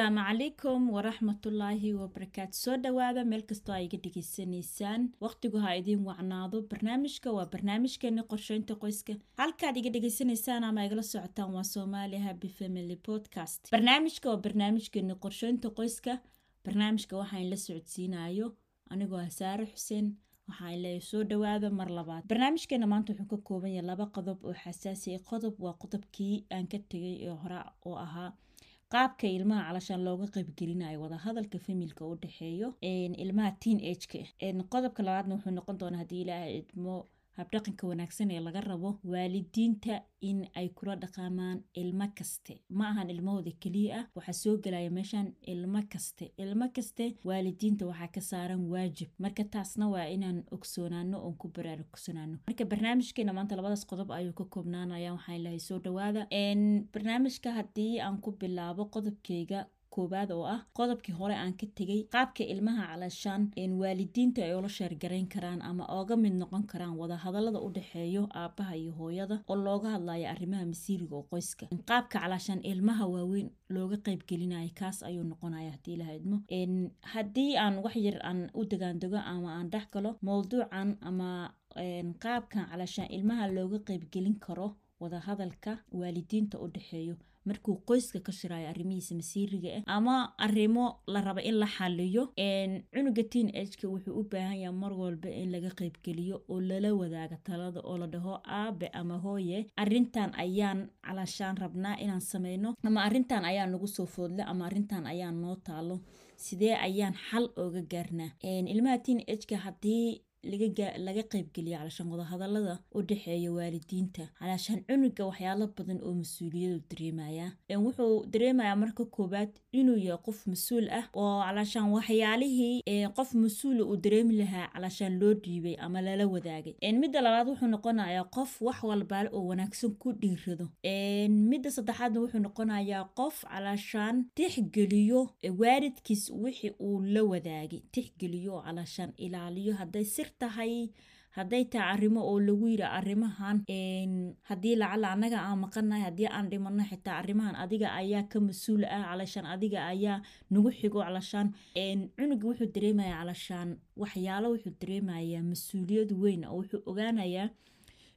asalaamu calaykum waraxmatullaahi wabarakaatu. Soo dhawaada meel kastoo ay iga waqtigu ha idiin wacnaado. Barnaamijka waa barnaamijkeeni qorsheynta qoyska. Halkaad iga dhegaysanaysaan ama igala socotaan waa soomaaliya happy family podcast. Barnaamijka waa barnaamijkeeni qorsheynta qoyska. Barnaamijka waxaan la anigoo ah xuseen. Waxaan soo dhawaada mar labaad. Barnaamijkeena maanta wuxuu ka kooban yahay laba qodob oo xasaasi ah. Qodob waa qodobkii aan ka tegay ee hore oo ahaa qaabka ilmaha calashaan looga qaybgelinayo wadahadalka familka u dhexeeyo ilmaha teen ageka qodobka labaadna wuxuu noqon doonaa haddii ilaaha idmo habdhaqanka wanaagsan ee laga rabo waalidiinta in ay kula dhaqaamaan ilmo kaste. Ma ahan ilmahooda keliya ah waxaa soo gelaya meeshaan ilmo kaste. Ilmo kaste waalidiinta waxaa ka saaran waajib. Marka taasna waa inaan ogsoonaano oon ku baraarugsanaano marka barnaamijkeena maanta labadaas qodob ayuu ka koobnaanaya waxaan ilahay soo dhawaada barnaamijka haddii aan ku bilaabo qodobkeyga koowaad oo ah qodobkii hore aan ka tegay qaabka ilmaha calashaan waalidiinta ay ula sheergarayn karaan ama ooga mid noqon karaan wadahadalada u dhexeeyo aabaha iyo hooyada oo looga hadlayo arrimaha masiiriga oo qoyska. Qaabka calashaan ilmaha waaweyn looga qaybgelinayo kaas ayuu noqonaya haddii la idmo haddii aan wax yar aan u degaandego ama aan dhex galo mowduucan ama qaabkan calashaan ilmaha looga qaybgelin karo wadahadalka waalidiinta u dhexeeyo markuu qoyska ka shiraayo arrimihiisa masiiriga ah ama arrimo la raba in la xaliyo cunuga teen ageka wuxuu u baahan yaha mar walba in laga qaybgeliyo oo lala wadaaga talada oo la dhaho aabe ama hooye. Arrintan ayaan calashaan rabnaa inaan sameyno ama arrintan ayaa nagu soo foodle ama arrintan ayaa noo taalo sidee ayaan xal ooga gaarnaa? Ilmaha teen ageka haddii laga qaybgeliya calashaan wadahadalada u dhexeeya waalidiinta. Calashaan cunuga waxyaalo badan oo mas'uuliyadu dareemaya. Wuxuu dareemayaa marka koowaad inuu yahay qof mas'uul ah oo calashaan waxyaalihii qof mas'uula uu dareemi lahaa calashaan loo dhiibay ama lala wadaagay. Midda labaad wuxuu noqonayaa qof wax walbaale oo wanaagsan ku dhiirado midda saddexaadna wuxuu noqonayaa qof calashaan tixgeliyo waalidkiis wixii uu la wadaagay. Tixgeliyo oo ilaaliyo. Hadday sir tahay hadday tahay arrimo oo lagu yiri arrimahan haddii lacala annaga aan maqannahay haddii aan dhimanno xitaa arrimahan adiga ayaa ka mas'uul ah calashaan adiga ayaa nagu xigo calashaan cunuga wuxuu dareemayaa calashaan waxyaalo wuxuu dareemayaa mas'uuliyad weyn oo wuxuu ogaanayaa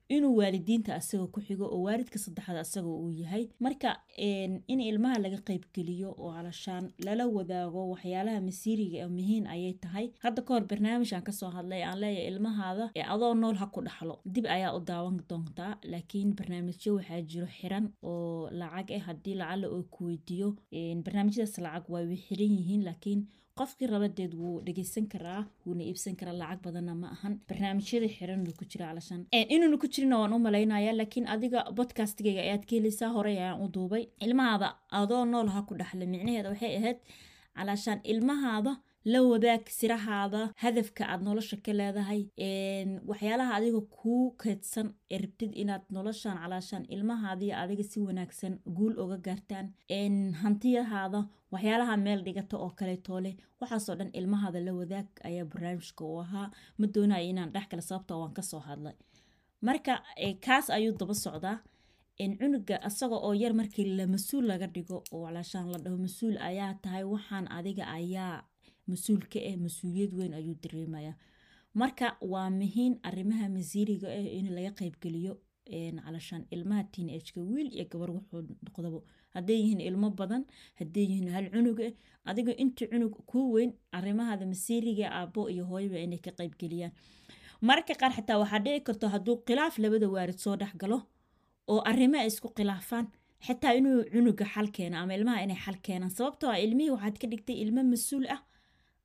inuu waalidiinta asaga ku xigo oo waalidka saddexaad asaga uu yahay. Marka in ilmaha laga qaybgeliyo oo calashaan lala wadaago waxyaalaha masiiriga muhiim ayay tahay. Hadda ka hor barnaamij aan ka soo hadlay aan leeyahay ilmahaada adoo nool ha ku dhaxlo. Dib ayaa u daawan doontaa laakiin barnaamijyo waxaa jiro xiran oo lacag ah haddii lacala oo ku weydiiyo. Barnaamijyadaas lacag waa way xiran yihiin laakiin qofkii rabadeed wuu dhegeysan karaa wuuna iibsan karaa lacag badanna ma ahan. Barnaamijyada xiran ku jira calashaan inuuna ku jirina waan u malaynaya laakiin adiga bodkastigayga ayaad ka helaysaa horey ayaan u duubay. Ilmahaada adoo nool ha ku dhaxla micnaheeda waxay ahayd calashaan ilmahaada la wadaag sirahaada hadafka aad nolosha ka leedahay waxyaalaha adiga kuu keedsan ee rabtid inaad noloshan calaashaan ilmahaadiyo adiga si wanaagsan guul oga gaartaan. Hantiyahaada waxyaalaha meel dhigata oo kaleetoo leh waxaasoo dhan ilmahaada la wadaag ayaa barnaamijka u ahaa. Ma doonaya inaan dhex kale sababta waan ka soo hadlay. Marka kaas ayuu daba socdaa. Cunuga asaga oo yar markii la mas'uul laga dhigo oo calaashaan la dhaho mas'uul ayaa tahay waxaan adiga ayaa mas'uul ka ah mas'uuliyad weyn ayuu dareemayaa. Marka waa muhiim arrimaha masiiriga ah in laga qaybgeliyo calashaan ilmaha ageka wiil iyo gabar wuxuu noqdabo hadday yihiin ilmo badan hadday yihiin hal cunug ah adiga inta cunug kuu weyn arrimahaada masiiriga aabo iyo hooyaba inay ka qaybgeliyaan. Mararka qaar xitaa waxaa dhici karto hadduu khilaaf labada waarid soo dhex galo oo arrimo ay isku khilaafaan xitaa inuu cunuga xal keena ama ilmaha inay xal keenaan. Sababtoo ah ilmihii waxaad ka dhigtay ilmo mas'uul ah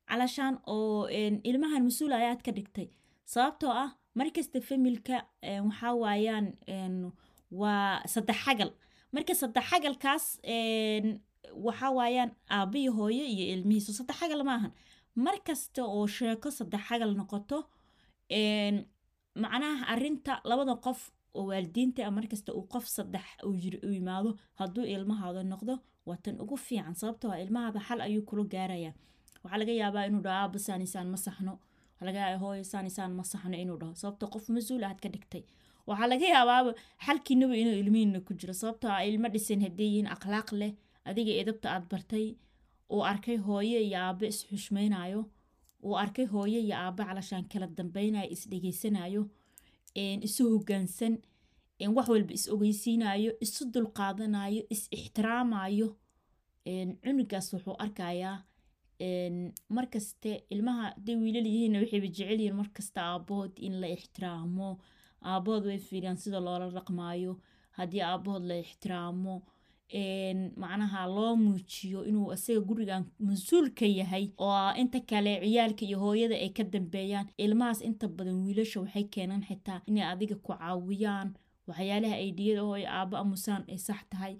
calashaan oo ilmahan mas'uul ayaad ka dhigtay. Sababtoo ah markasta familka waxaa waayaan waa saddex xagal. Marka saddex xagalkaas waxaa waayaan aabbiyi hooyo iyo ilmihiisu saddex xagal maahan markasta oo sheeko saddex xagal noqoto macnaha arinta labada qof oo waalidiinta a markasta uu qof saddex uu yimaado hadduu ilmahaada noqdo waa tan ugu fiican. Sababtoo ah ilmahaada xal ayuu kula gaaraya waxaa laga yaabaa inuu dhaho aaba ma saxno. Waxaa ma saxno inuu dhaho. Sababtoo qof mas'uul aad ka dhigtay. Waxaa laga yaabaaba xalkiinaba inuu ilmihiina ku jiro. Sababtoo ah ilmo dhisan haddii yihiin akhlaaq leh adiga edabta aad bartay uu arkay hooyo iyo aabbe isxushmaynayo uu arkay hooyo iyo aabbe calashaan kala dambaynayo isdhegeysanayo isu hogaansan wax walba is ogeysiinayo isu dulqaadanayo is ixtiraamayo cunugaas wuxuu arkayaa markaste ilmaha haday wiilal yihiin waxayba jecel yihiin markasta aabahood in la ixtiraamo. Aabahood way fiiriyaan sida loola dhaqmaayo. Haddii aabahood la ixtiraamo macnaha loo muujiyo inuu isaga gurigan mas'uulka yahay oo inta kale ciyaalka iyo hooyada ay ka dambeeyaan. Ilmahaas inta badan wiilasha waxay keenaan xitaa inay adiga ku caawiyaan. Waxyaalaha aydiyada oo aaba amusaan ay sax tahay.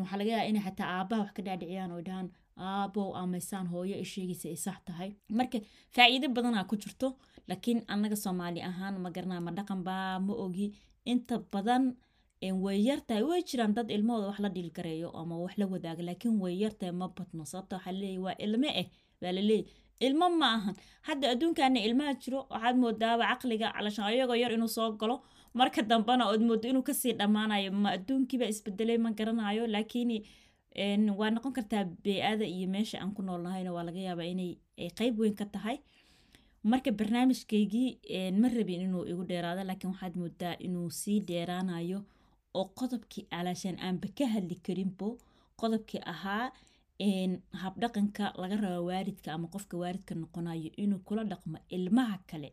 Waxaa laga yaaba inay xataa aabaha wax ka dhaadhiciyaan oo dhahaan aabow amaysaan hooyo ay sheegaysa ay sax tahay. Marka faa-iido badanaa ku jirto laakiin annaga soomaali ahaan ma garanaa ma dhaqan ma ogi. Inta badan way yartahay way jiraan dad ilmahooda wax la dhiilgareeyo ama wax la wadaaga laakiin way yartahay ma badno. Sababta waxaa laleeyahy waa ilme eh baa laleeyahy ilmo ma ahan. Hadda adduunkaana ilmaha jiro waxaad moodaaba caqliga calashaan ayagoo yar inuu soo galo. Marka dambena ood moodo inuu ka sii dhammaanayo ma adduunkiiba isbedelay ma garanayo laakiin waa noqon kartaa bee-ada iyo meesha aan ku noolnahayna waa laga yaabaa inay qeyb weyn ka tahay. Marka barnaamijkeygii ma rabin inuu igu dheeraado laakiin waxaad moodaa inuu sii dheeraanayo oo qodobkii alaashaan aanba ka hadli karinbo qodobkii ahaa habdhaqanka laga raba waalidka ama qofka waalidka noqonayo inuu kula dhaqmo ilmaha kale.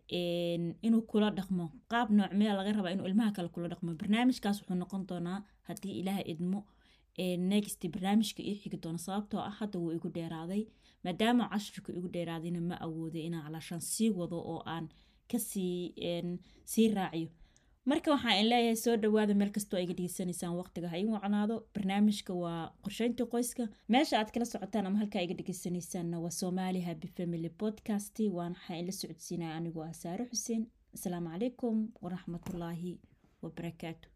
Inuu kula dhaqmo qaab noocmee laga raba inuu ilmaha kale kula dhaqmo. Barnaamijkaas wuxuu noqon doonaa haddii ilaaha idmo next barnaamijka ii xigi doona sababtoo ah hadda wuu igu dheeraaday maadaama cashirka igu dheeraadayna ma awooday inaan calaashaan sii wado oo aan ka sii sii raaciyo. Marka waxaan in leeyahay soo dhawaada meel kastoo ayga dhegeysanaysaan waqtiga ha ii wacnaado barnaamijka waa qorsheynta qoyska. Meesha aad kala socotaan ama halkaa iga dhegeysanaysaanna waa somali happy family podcast waan waxaa in la socodsiinaya anigoo ah saare xuseen. Asalaamu calaykum waraxmatullaahi wabarakaatu